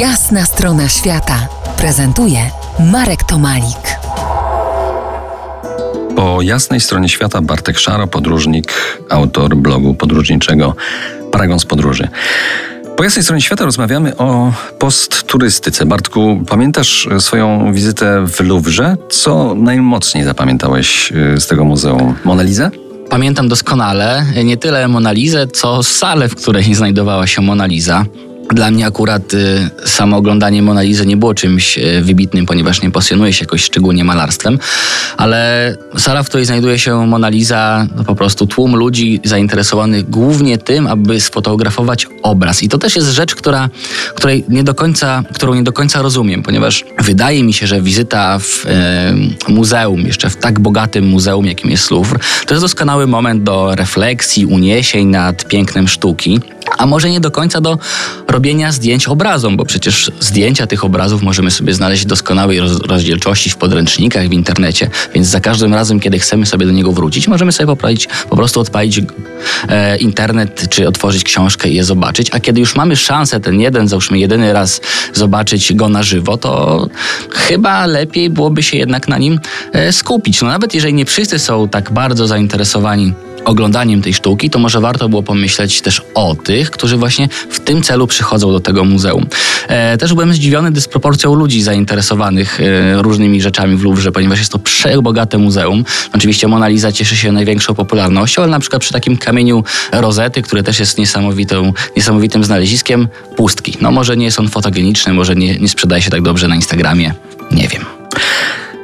Jasna strona świata prezentuje Marek Tomalik. Po jasnej stronie świata Bartek Szaro, podróżnik, autor blogu podróżniczego Paragon z podróży. Po jasnej stronie świata rozmawiamy o postturystyce. Bartku, pamiętasz swoją wizytę w Louvre? Co najmocniej zapamiętałeś y, z tego muzeum? Mona Lisa? Pamiętam doskonale nie tyle Monalizę, co salę, w której znajdowała się Mona Lisa. Dla mnie akurat y, samo oglądanie Monalizy nie było czymś y, wybitnym, ponieważ nie pasjonuję się jakoś szczególnie malarstwem, ale sala, w której znajduje się Monaliza, to po prostu tłum ludzi zainteresowanych głównie tym, aby sfotografować obraz. I to też jest rzecz, która, której nie do końca, którą nie do końca rozumiem, ponieważ wydaje mi się, że wizyta w y, muzeum, jeszcze w tak bogatym muzeum, jakim jest Louvre, to jest doskonały moment do refleksji, uniesień nad pięknem sztuki a może nie do końca do robienia zdjęć obrazom, bo przecież zdjęcia tych obrazów możemy sobie znaleźć w doskonałej rozdzielczości w podręcznikach, w internecie, więc za każdym razem, kiedy chcemy sobie do niego wrócić, możemy sobie poprawić, po prostu odpalić e, internet, czy otworzyć książkę i je zobaczyć, a kiedy już mamy szansę ten jeden, załóżmy jedyny raz zobaczyć go na żywo, to chyba lepiej byłoby się jednak na nim e, skupić. No nawet jeżeli nie wszyscy są tak bardzo zainteresowani oglądaniem tej sztuki, to może warto było pomyśleć też o tych, którzy właśnie w tym celu przychodzą do tego muzeum. E, też byłem zdziwiony dysproporcją ludzi zainteresowanych e, różnymi rzeczami w Louvre, ponieważ jest to przebogate muzeum. Oczywiście Mona Lisa cieszy się największą popularnością, ale na przykład przy takim kamieniu Rozety, który też jest niesamowitą, niesamowitym znaleziskiem, pustki. No może nie jest on fotogeniczny, może nie, nie sprzedaje się tak dobrze na Instagramie, nie wiem.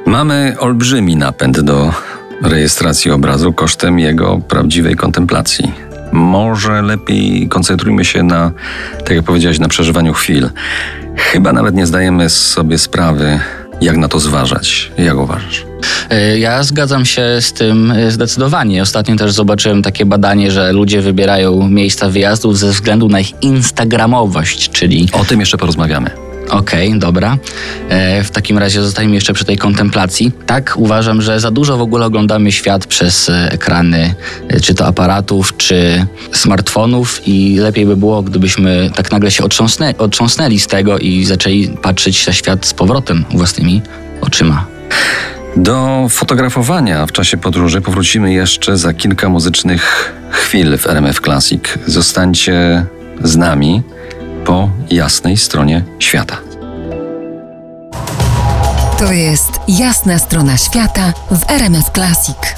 Mamy olbrzymi napęd do rejestracji obrazu kosztem jego prawdziwej kontemplacji. Może lepiej koncentrujmy się na, tak jak powiedziałeś, na przeżywaniu chwil. Chyba nawet nie zdajemy sobie sprawy, jak na to zważać. Jak uważasz? E, ja zgadzam się z tym e, zdecydowanie. Ostatnio też zobaczyłem takie badanie, że ludzie wybierają miejsca wyjazdów ze względu na ich instagramowość, czyli... O tym jeszcze porozmawiamy. Okej, okay, dobra. E, w takim razie zostańmy jeszcze przy tej kontemplacji. Tak, uważam, że za dużo w ogóle oglądamy świat przez e, ekrany, e, czy to aparatów, czy smartfonów i lepiej by było, gdybyśmy tak nagle się otrząsnę, otrząsnęli z tego i zaczęli patrzeć na świat z powrotem własnymi oczyma. Do fotografowania w czasie podróży powrócimy jeszcze za kilka muzycznych chwil w RMF Classic. Zostańcie z nami po jasnej stronie świata. To jest jasna strona świata w RMS Classic.